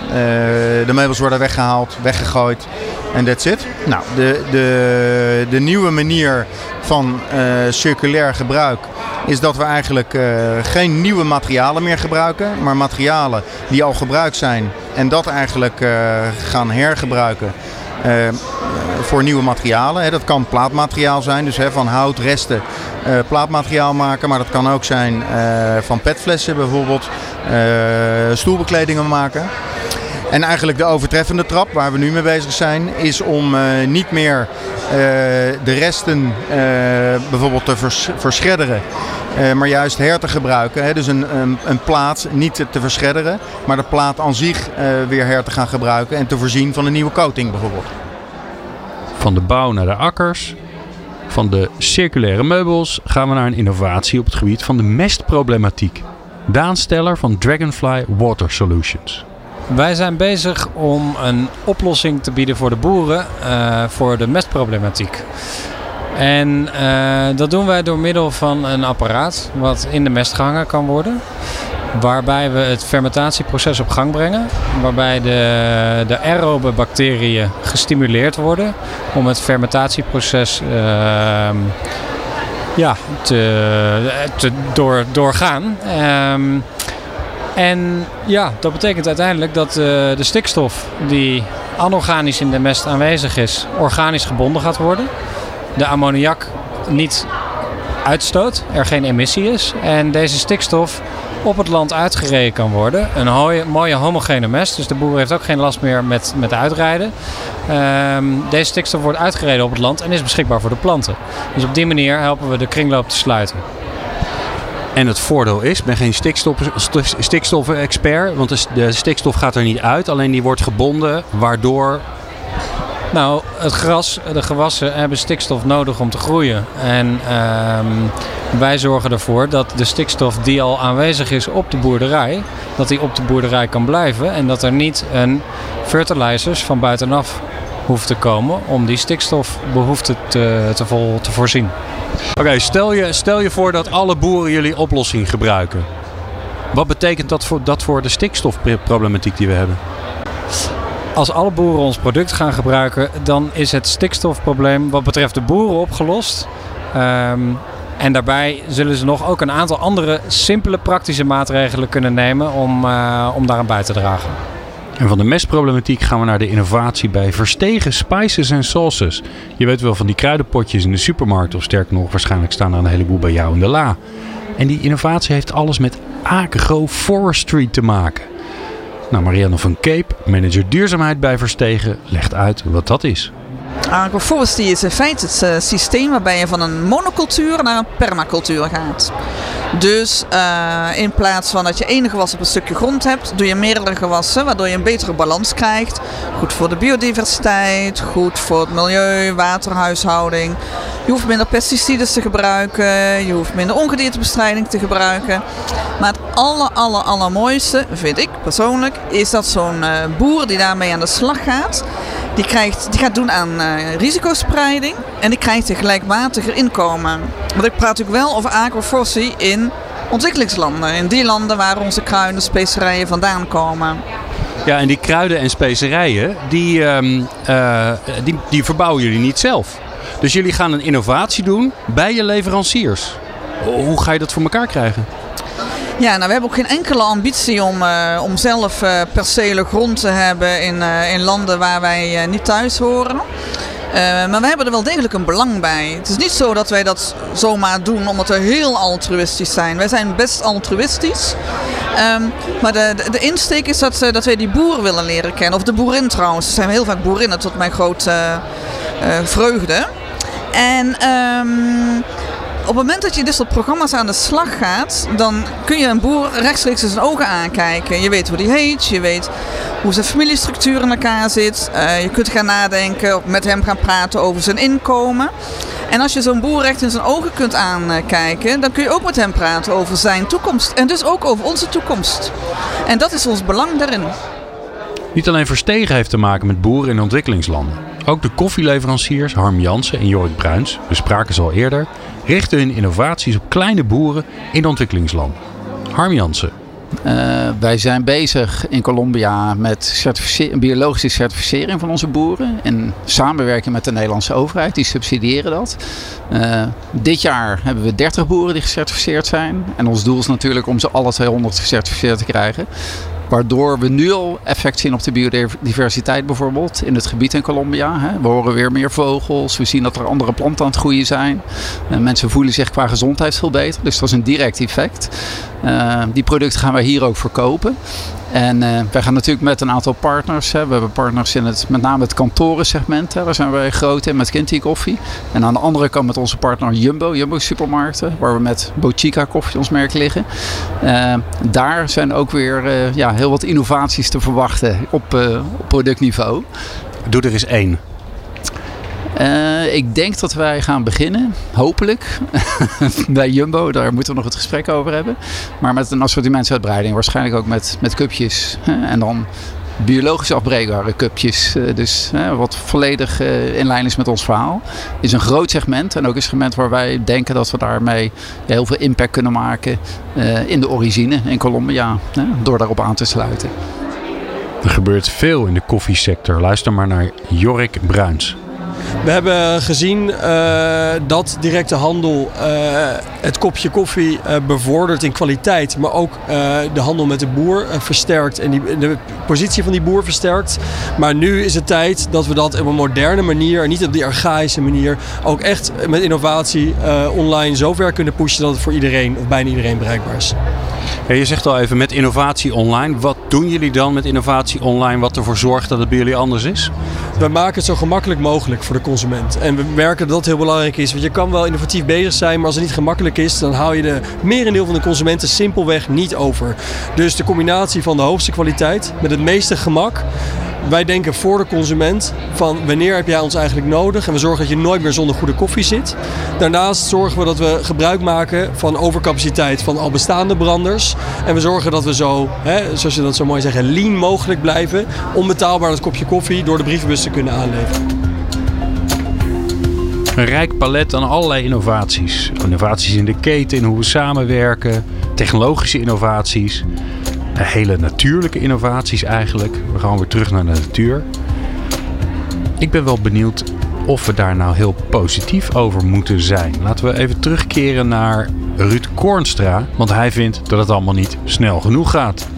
de meubels worden weggehaald, weggegooid en that's it. Nou, de, de, de nieuwe manier van circulair gebruik is dat we eigenlijk uh, geen nieuwe materialen meer gebruiken, maar materialen die al gebruikt zijn en dat eigenlijk uh, gaan hergebruiken. Voor nieuwe materialen. Hè. Dat kan plaatmateriaal zijn, dus hè, van houtresten plaatmateriaal maken. Maar dat kan ook zijn van petflessen bijvoorbeeld stoelbekledingen maken. En eigenlijk de overtreffende trap waar we nu mee bezig zijn, is om uh, niet meer uh, de resten uh, bijvoorbeeld te vers verschedderen, maar juist her te gebruiken. Hè? Dus een, een, plaat niet te verschedderen, maar de plaat aan zich weer her te gaan gebruiken en te voorzien van een nieuwe coating bijvoorbeeld. Van de bouw naar de akkers, van de circulaire meubels gaan we naar een innovatie op het gebied van de mestproblematiek. Daan Steller van Dragonfly Water Solutions. Wij zijn bezig om een oplossing te bieden voor de boeren uh, voor de mestproblematiek. En uh, dat doen wij door middel van een apparaat wat in de mest gehangen kan worden. Waarbij we het fermentatieproces op gang brengen. Waarbij de, de aerobe bacteriën gestimuleerd worden om het fermentatieproces uh, ja, te, te door, doorgaan. Um, en ja, dat betekent uiteindelijk dat uh, de stikstof die anorganisch in de mest aanwezig is, organisch gebonden gaat worden. De ammoniak niet uitstoot, er geen emissie is. En deze stikstof op het land uitgereden kan worden. Een mooie, homogene mest, dus de boer heeft ook geen last meer met, met uitrijden. Um, deze stikstof wordt uitgereden op het land en is beschikbaar voor de planten. Dus op die manier helpen we de kringloop te sluiten. En het voordeel is, ik ben geen stikstof-expert, want de stikstof gaat er niet uit, alleen die wordt gebonden, waardoor nou, het gras, de gewassen hebben stikstof nodig om te groeien. En um, wij zorgen ervoor dat de stikstof die al aanwezig is op de boerderij, dat die op de boerderij kan blijven. En dat er niet een fertilizers van buitenaf hoeft te komen om die stikstofbehoefte te, te, vol, te voorzien. Oké, stel, je, stel je voor dat alle boeren jullie oplossing gebruiken. Wat betekent dat voor, dat voor de stikstofproblematiek die we hebben? Als alle boeren ons product gaan gebruiken, dan is het stikstofprobleem wat betreft de boeren opgelost. Um, en daarbij zullen ze nog ook een aantal andere simpele praktische maatregelen kunnen nemen om, uh, om daaraan bij te dragen. En van de mestproblematiek gaan we naar de innovatie bij Verstegen Spices and Sauces. Je weet wel van die kruidenpotjes in de supermarkt, of sterker nog, waarschijnlijk staan er een heleboel bij jou in de la. En die innovatie heeft alles met agroforestry te maken. Nou, Marianne van Cape, manager duurzaamheid bij Verstegen, legt uit wat dat is. Agroforestry is in feite het uh, systeem waarbij je van een monocultuur naar een permacultuur gaat. Dus uh, in plaats van dat je één gewas op een stukje grond hebt, doe je meerdere gewassen, waardoor je een betere balans krijgt. Goed voor de biodiversiteit, goed voor het milieu, waterhuishouding. Je hoeft minder pesticiden te gebruiken, je hoeft minder ongediertebestrijding te gebruiken. Maar het aller, aller, allermooiste, vind ik persoonlijk, is dat zo'n uh, boer die daarmee aan de slag gaat, die, krijgt, die gaat doen aan uh, risicospreiding en die krijgt een gelijkmatiger inkomen. Want ik praat natuurlijk wel over agroforestry in ontwikkelingslanden. In die landen waar onze kruiden, specerijen vandaan komen. Ja, en die kruiden en specerijen, die, um, uh, die, die verbouwen jullie niet zelf. Dus jullie gaan een innovatie doen bij je leveranciers. Hoe ga je dat voor elkaar krijgen? Ja, nou, we hebben ook geen enkele ambitie om, uh, om zelf uh, percelen grond te hebben in, uh, in landen waar wij niet thuis horen. maar we hebben er wel degelijk een belang bij. Het is niet zo dat wij dat zomaar doen omdat we heel altruïstisch zijn. Wij zijn best altruïstisch. Um, maar de, de, insteek is dat, dat wij die boeren willen leren kennen. Of de boerin trouwens. Er zijn heel vaak boerinnen tot mijn grote vreugde. En... Op het moment dat je dit soort programma's aan de slag gaat, dan kun je een boer rechtstreeks in zijn ogen aankijken. Je weet hoe die heet, je weet hoe zijn familiestructuur in elkaar zit. Uh, je kunt gaan nadenken, met hem gaan praten over zijn inkomen. En als je zo'n boer recht in zijn ogen kunt aankijken, dan kun je ook met hem praten over zijn toekomst. En dus ook over onze toekomst. En dat is ons belang daarin. Niet alleen Verstegen heeft te maken met boeren in ontwikkelingslanden. Ook de koffieleveranciers Harm Jansen en Jorik Bruins, we spraken ze al eerder, richten hun innovaties op kleine boeren in ontwikkelingslanden. Harm Jansen. Uh, wij zijn bezig in Colombia met biologische certificering van onze boeren. In samenwerking met de Nederlandse overheid, die subsidiëren dat. Uh, dit jaar hebben we 30 boeren die gecertificeerd zijn. En ons doel is natuurlijk om ze alle 200 gecertificeerd te krijgen. Waardoor we nu al effect zien op de biodiversiteit bijvoorbeeld in het gebied in Colombia. Hè. We horen weer meer vogels, we zien dat er andere planten aan het groeien zijn. Uh, mensen voelen zich qua gezondheid veel beter, dus dat is een direct effect. Uh, die producten gaan wij hier ook verkopen. En uh, wij gaan natuurlijk met een aantal partners. Hè. We hebben partners in het, met name het kantorensegment. Hè. Daar zijn wij groot in met Kinty Koffie. En aan de andere kant met onze partner Jumbo, Jumbo Supermarkten. Waar we met Bochica Koffie ons merk liggen. Uh, daar zijn ook weer uh, ja, heel wat innovaties te verwachten op, op productniveau. Doe er eens één. Uh, ik denk dat wij gaan beginnen, hopelijk, bij Jumbo. Daar moeten we nog het gesprek over hebben. Maar met een assortimentsuitbreiding, waarschijnlijk ook met, met cupjes. en dan biologisch afbreekbare cupjes. Uh, dus uh, wat volledig in lijn is met ons verhaal. Is een groot segment en ook een segment waar wij denken dat we daarmee heel veel impact kunnen maken in de origine in Colombia. door daarop aan te sluiten. Er gebeurt veel in de koffiesector. Luister maar naar Jorik Bruins. We hebben gezien uh, dat directe handel uh, het kopje koffie uh, bevordert in kwaliteit, maar ook de handel met de boer versterkt en die, de positie van die boer versterkt. Maar nu is het tijd dat we dat op een moderne manier, en niet op die archaïsche manier, ook echt met innovatie online zover kunnen pushen dat het voor iedereen of bijna iedereen bereikbaar is. Je zegt al even met innovatie online. Wat doen jullie dan met innovatie online wat ervoor zorgt dat het bij jullie anders is? We maken het zo gemakkelijk mogelijk voor de consument. En we merken dat dat heel belangrijk is. Want je kan wel innovatief bezig zijn, maar als het niet gemakkelijk is, dan hou je de merendeel van de consumenten simpelweg niet over. Dus de combinatie van de hoogste kwaliteit met het meeste gemak wij denken voor de consument van wanneer heb jij ons eigenlijk nodig en we zorgen dat je nooit meer zonder goede koffie zit. Daarnaast zorgen we dat we gebruik maken van overcapaciteit van al bestaande branders en we zorgen dat we zo, hè, zoals je dat zo mooi zeggen, lean mogelijk blijven, onbetaalbaar dat kopje koffie door de brievenbus te kunnen aanleveren. Een rijk palet aan allerlei innovaties. Innovaties in de keten, in hoe we samenwerken, technologische innovaties hele natuurlijke innovaties eigenlijk. We gaan weer terug naar de natuur. Ik ben wel benieuwd of we daar nou heel positief over moeten zijn. Laten we even terugkeren naar Ruud Kornstra, want hij vindt dat het allemaal niet snel genoeg gaat.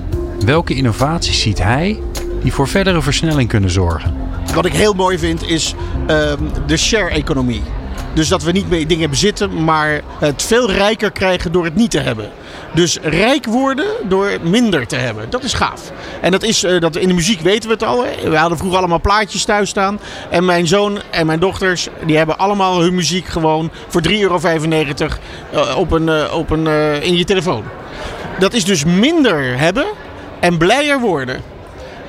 Welke innovaties ziet hij die voor verdere versnelling kunnen zorgen. Wat ik heel mooi vind is ehm, de share-economie. Dus dat we niet meer dingen bezitten, maar het veel rijker krijgen door het niet te hebben. Dus rijk worden door minder te hebben. Dat is gaaf. En dat is, uh, dat in de muziek weten we het al. Hè? We hadden vroeger allemaal plaatjes thuis staan. En mijn zoon en mijn dochters, die hebben allemaal hun muziek gewoon voor 3,95 euro uh, op een, uh, op een, in je telefoon. Dat is dus minder hebben en blijer worden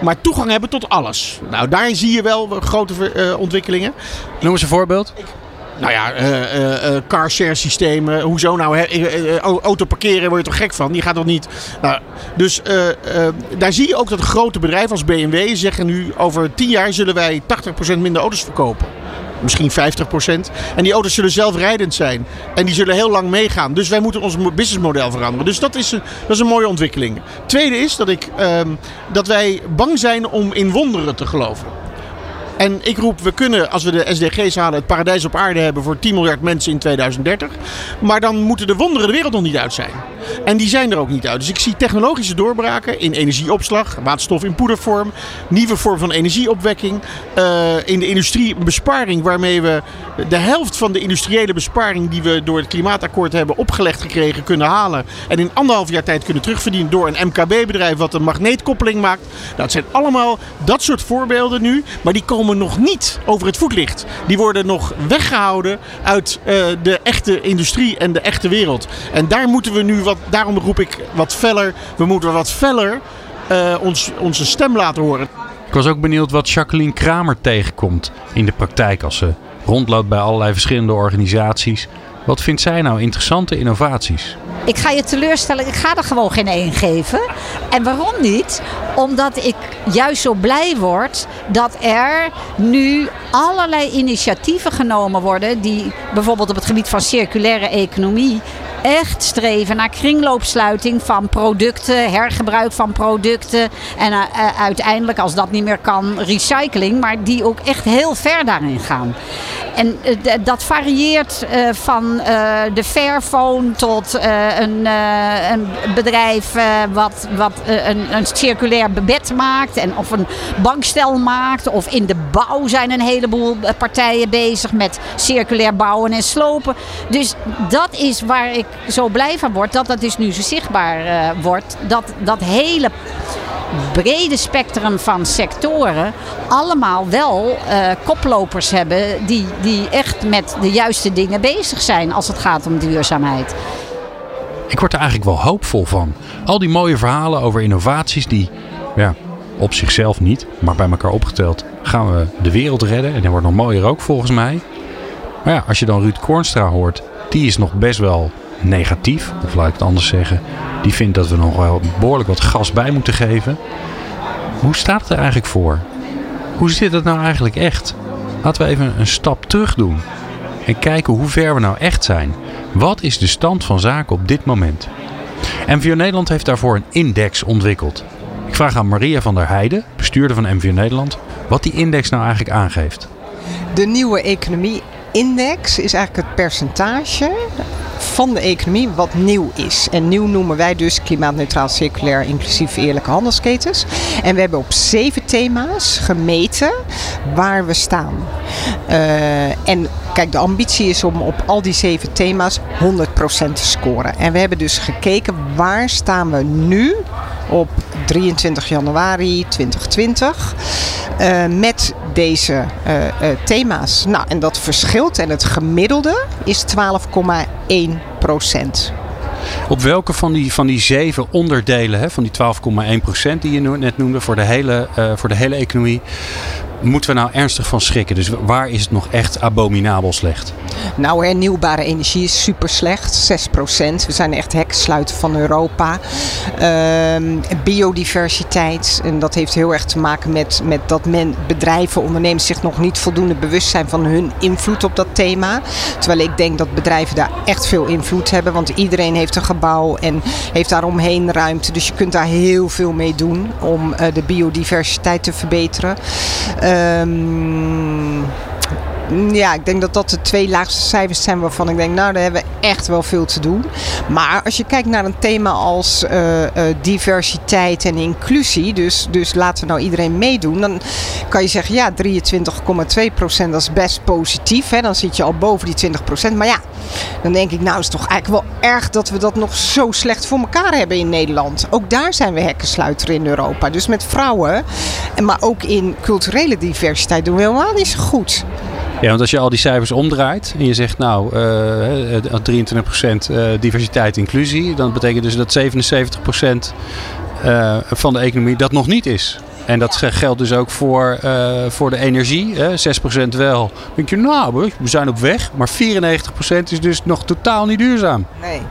maar toegang hebben tot alles. Nou, daar zie je wel grote uh, ontwikkelingen. Noem eens een voorbeeld. Nou ja, uh, uh, car share systemen. Hoezo nou? Auto parkeren word je toch gek van? Die gaat toch niet. Nou, dus daar zie je ook dat grote bedrijven als BMW zeggen nu over 10 jaar zullen wij 80% minder auto's verkopen misschien 50%. En die auto's zullen zelfrijdend zijn. En die zullen heel lang meegaan. Dus wij moeten ons businessmodel veranderen. Dus dat is een, dat is een mooie ontwikkeling. Tweede is dat, ik, ehm, dat wij bang zijn om in wonderen te geloven. En ik roep, we kunnen, als we de SDG's halen, het paradijs op aarde hebben voor 10 miljard mensen in 2030. Maar dan moeten de wonderen de wereld nog niet uit zijn. En die zijn er ook niet uit. Dus ik zie technologische doorbraken in energieopslag, waterstof in poedervorm, nieuwe vorm van energieopwekking. Uh, in de industrie besparing, waarmee we de helft van de industriële besparing die we door het klimaatakkoord hebben opgelegd gekregen kunnen halen. En in anderhalf jaar tijd kunnen terugverdienen door een MKB-bedrijf wat een magneetkoppeling maakt. Nou, dat zijn allemaal dat soort voorbeelden nu, maar die komen nog niet over het voetlicht. Die worden nog weggehouden uit uh, de echte industrie en de echte wereld. En daar moeten we nu wat, daarom roep ik wat feller, we moeten wat feller uh, ons, onze stem laten horen. Ik was ook benieuwd wat Jacqueline Kramer tegenkomt in de praktijk als ze rondloopt bij allerlei verschillende organisaties. Wat vindt zij nou interessante innovaties? Ik ga je teleurstellen, ik ga er gewoon geen één geven. En waarom niet? Omdat ik juist zo blij word dat er nu allerlei initiatieven genomen worden. die bijvoorbeeld op het gebied van circulaire economie echt streven naar kringloopsluiting van producten, hergebruik van producten. En uh, uiteindelijk, als dat niet meer kan, recycling. Maar die ook echt heel ver daarin gaan. En uh, dat varieert van de Fairphone tot een, bedrijf wat, een, circulair bed maakt. En of een bankstel maakt. Of in de bouw zijn een heleboel partijen bezig met circulair bouwen en slopen. Dus dat is waar ik zo blij van word. Dat dat dus nu zo zichtbaar uh, wordt. Dat dat hele brede spectrum van sectoren allemaal wel uh, koplopers hebben die, die echt met de juiste dingen bezig zijn als het gaat om duurzaamheid. Ik word er eigenlijk wel hoopvol van. Al die mooie verhalen over innovaties die ja, op zichzelf niet, maar bij elkaar opgeteld gaan we de wereld redden. En dat wordt nog mooier ook volgens mij. Maar ja, als je dan Ruud Kornstra hoort, die is nog best wel negatief, of laat ik het anders zeggen, die vindt dat we nog wel behoorlijk wat gas bij moeten geven. Hoe staat het er eigenlijk voor? Hoe zit het nou eigenlijk echt? Laten we even een stap terug doen en kijken hoe ver we nou echt zijn. Wat is de stand van zaken op dit moment? MVO Nederland heeft daarvoor een index ontwikkeld. Ik vraag aan Maria van der Heijden, bestuurder van MVO Nederland, wat die index nou eigenlijk aangeeft. De nieuwe economie index is eigenlijk het percentage van de economie wat nieuw is. En nieuw noemen wij dus klimaatneutraal, circulair, inclusief eerlijke handelsketens. En we hebben op zeven thema's gemeten waar we staan. Uh, en kijk, de ambitie is om op al die zeven thema's 100% te scoren. En we hebben dus gekeken waar staan we nu op 23 januari 2020 uh, met deze uh, uh, thema's. Nou, en dat verschilt en het gemiddelde is 12,1 procent. Op welke van die, van die zeven onderdelen, hè, van die 12,1 procent die je net noemde voor de, hele, voor de hele economie, moeten we nou ernstig van schrikken? Dus waar is het nog echt abominabel slecht? Nou, hernieuwbare energie is super slecht, 6 procent. We zijn echt hekkensluiten van Europa. Uh, biodiversiteit, en dat heeft heel erg te maken met, met dat men, bedrijven, ondernemers zich nog niet voldoende bewust zijn van hun invloed op dat thema. Terwijl ik denk dat bedrijven daar echt veel invloed hebben, want iedereen heeft een gebouw en heeft daaromheen ruimte. Dus je kunt daar heel veel mee doen om uh, de biodiversiteit te verbeteren. Um, Ja, ik denk dat dat de twee laagste cijfers zijn waarvan ik denk, nou, daar hebben we echt wel veel te doen. Maar als je kijkt naar een thema als uh, uh, diversiteit en inclusie, dus, dus laten we nou iedereen meedoen, dan kan je zeggen, ja, 23,2 procent, dat is best positief. Hè? Dan zit je al boven die 20 procent. Maar ja, dan denk ik, nou is toch eigenlijk wel erg dat we dat nog zo slecht voor elkaar hebben in Nederland. Ook daar zijn we hekkensluiter in Europa. Dus met vrouwen, maar ook in culturele diversiteit doen we helemaal niet zo goed. Ja, want als je al die cijfers omdraait en je zegt nou uh, 23% uh, diversiteit inclusie, dan betekent dus dat 77% uh, van de economie dat nog niet is. En dat geldt dus ook voor, voor de energie. Hè? 6% wel. Dan denk je, nou, we zijn op weg. Maar 94% is dus nog totaal niet duurzaam. Nee,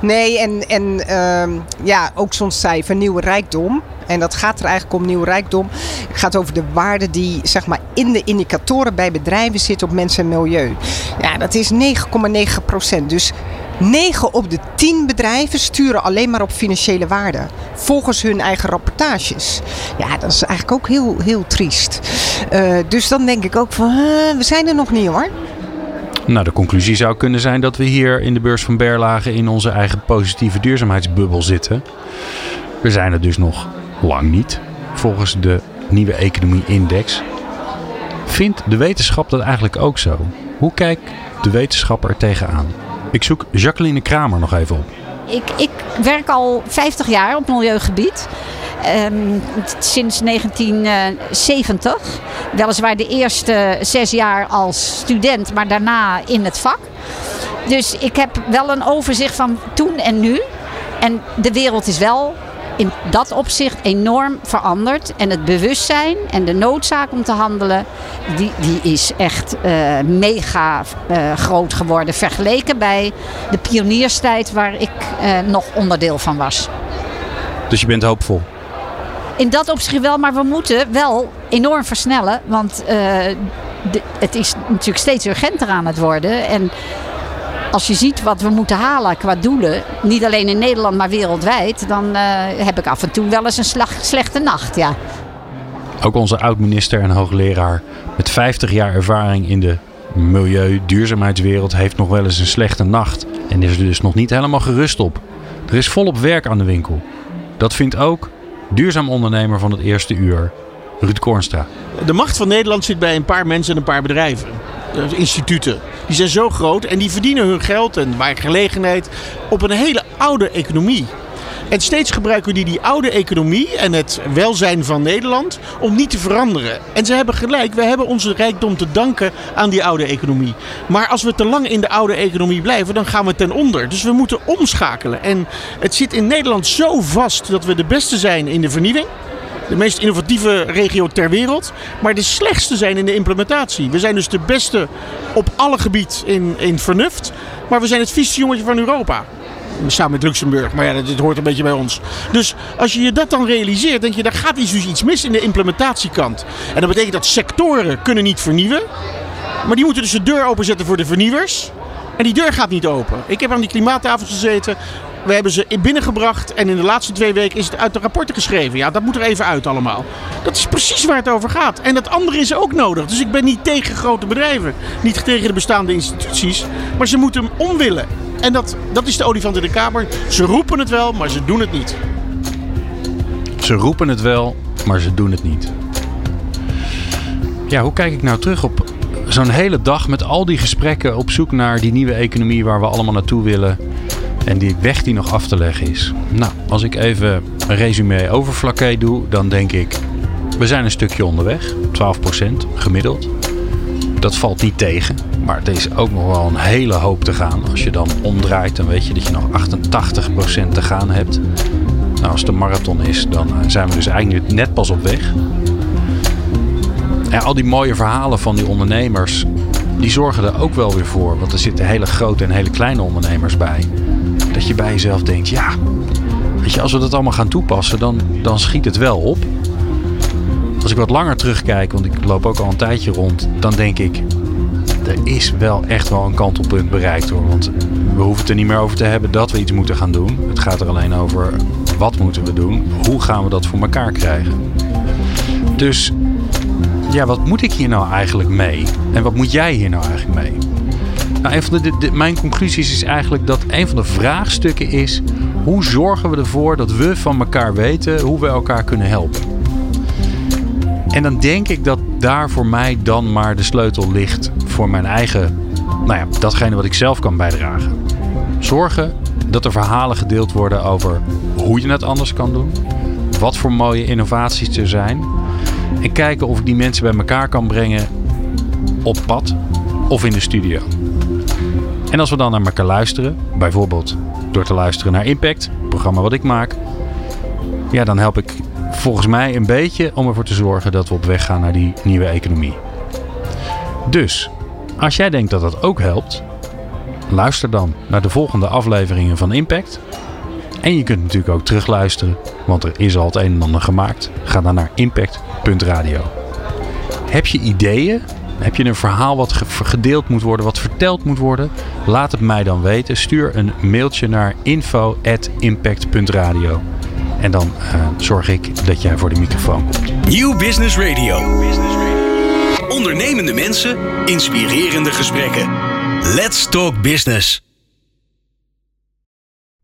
nee en, en uh, ja, ook zo'n cijfer, nieuwe rijkdom. En dat gaat er eigenlijk om nieuw rijkdom. Het gaat over de waarde die zeg maar, in de indicatoren bij bedrijven zit op mensen en milieu. Ja, dat is 9,9 procent. Dus 9 op de 10 bedrijven sturen alleen maar op financiële waarde. Volgens hun eigen rapportages. Ja, dat is eigenlijk ook heel, heel triest. Uh, dus dan denk ik ook van, uh, we zijn er nog niet hoor. Nou, de conclusie zou kunnen zijn dat we hier in de beurs van Berlage in onze eigen positieve duurzaamheidsbubbel zitten. We zijn er dus nog lang niet, volgens de nieuwe economie-index. Vindt de wetenschap dat eigenlijk ook zo? Hoe kijkt de wetenschapper er tegenaan? Ik zoek Jacqueline Kramer nog even op. Ik, ik werk al 50 jaar op milieugebied. Um, sinds 1970. Weliswaar de eerste zes jaar als student, maar daarna in het vak. Dus ik heb wel een overzicht van toen en nu. En de wereld is wel in dat opzicht enorm veranderd. En het bewustzijn en de noodzaak om te handelen, die, die is echt uh, mega uh, groot geworden. Vergeleken bij de pionierstijd waar ik uh, nog onderdeel van was. Dus je bent hoopvol? In dat opzicht wel, maar we moeten wel enorm versnellen. Want de, het is natuurlijk steeds urgenter aan het worden. En als je ziet wat we moeten halen qua doelen, niet alleen in Nederland, maar wereldwijd, dan uh, heb ik af en toe wel eens een slag, slechte nacht. Ja. Ook onze oud-minister en hoogleraar met 50 jaar ervaring in de milieu-duurzaamheidswereld heeft nog wel eens een slechte nacht en is er dus nog niet helemaal gerust op. Er is volop werk aan de winkel. Dat vindt ook duurzaam ondernemer van het eerste uur, Ruud Kornstra. De macht van Nederland zit bij een paar mensen en een paar bedrijven. Instituten. Die zijn zo groot en die verdienen hun geld en werkgelegenheid op een hele oude economie. En steeds gebruiken die die oude economie en het welzijn van Nederland om niet te veranderen. En ze hebben gelijk, we hebben onze rijkdom te danken aan die oude economie. Maar als we te lang in de oude economie blijven, dan gaan we ten onder. Dus we moeten omschakelen. En het zit in Nederland zo vast dat we de beste zijn in de vernieuwing de meest innovatieve regio ter wereld. Maar de slechtste zijn in de implementatie. We zijn dus de beste op alle gebied in, in vernuft. Maar we zijn het vieste jongetje van Europa. Samen met Luxemburg, maar ja, dit hoort een beetje bij ons. Dus als je je dat dan realiseert, denk je, daar gaat dus iets mis in de implementatiekant. En dat betekent dat sectoren kunnen niet vernieuwen. Maar die moeten dus de deur openzetten voor de vernieuwers. En die deur gaat niet open. Ik heb aan die klimaattafel gezeten. We hebben ze binnengebracht en in de laatste twee weken is het uit de rapporten geschreven. Ja, dat moet er even uit allemaal. Dat is precies waar het over gaat. En dat andere is ook nodig. Dus ik ben niet tegen grote bedrijven. Niet tegen de bestaande instituties. Maar ze moeten hem omwillen. En dat, dat is de olifant in de kamer. Ze roepen het wel, maar ze doen het niet. Ze roepen het wel, maar ze doen het niet. Ja, hoe kijk ik nou terug op zo'n hele dag met al die gesprekken op zoek naar die nieuwe economie waar we allemaal naartoe willen? En die weg die nog af te leggen is. Nou, als ik even een resume over doe, dan denk ik... We zijn een stukje onderweg, 12% gemiddeld. Dat valt niet tegen, maar het is ook nog wel een hele hoop te gaan. Als je dan omdraait, dan weet je dat je nog 88% te gaan hebt. Nou, als een marathon is, dan eh, zijn we dus eigenlijk net pas op weg. En al die mooie verhalen van die ondernemers, die zorgen er ook wel weer voor. Want er zitten hele grote en hele kleine ondernemers bij dat je bij jezelf denkt, ja, weet je, als we dat allemaal gaan toepassen, dan, dan schiet het wel op. Als ik wat langer terugkijk, want ik loop ook al een tijdje rond, dan denk ik, er is wel echt wel een kantelpunt bereikt hoor. Want we hoeven het er niet meer over te hebben dat we iets moeten gaan doen. Het gaat er alleen over wat moeten we doen, hoe gaan we dat voor elkaar krijgen. Dus ja, wat moet ik hier nou eigenlijk mee? En wat moet jij hier nou eigenlijk mee? Nou, een van de, mijn conclusies is eigenlijk dat een van de vraagstukken is: hoe zorgen we ervoor dat we van elkaar weten hoe we elkaar kunnen helpen? En dan denk ik dat daar voor mij dan maar de sleutel ligt voor mijn eigen, nou ja, datgene wat ik zelf kan bijdragen. Zorgen dat er verhalen gedeeld worden over hoe je het anders kan doen, wat voor mooie innovaties er zijn. En kijken of ik die mensen bij elkaar kan brengen op pad of in de studio. En als we dan naar elkaar luisteren, bijvoorbeeld door te luisteren naar Impact, het programma wat ik maak, ja, dan help ik volgens mij een beetje om ervoor te zorgen dat we op weg gaan naar die nieuwe economie. Dus, als jij denkt dat dat ook helpt, luister dan naar de volgende afleveringen van Impact. En je kunt natuurlijk ook terugluisteren, want er is al het een en ander gemaakt. Ga dan naar impact.radio. Heb je ideeën? Heb je een verhaal wat gedeeld moet worden, wat verteld moet worden? Laat het mij dan weten. Stuur een mailtje naar info.impact.radio. En dan uh, zorg ik dat jij voor de microfoon komt. Nieuw Business Radio. Ondernemende mensen, inspirerende gesprekken. Let's talk business.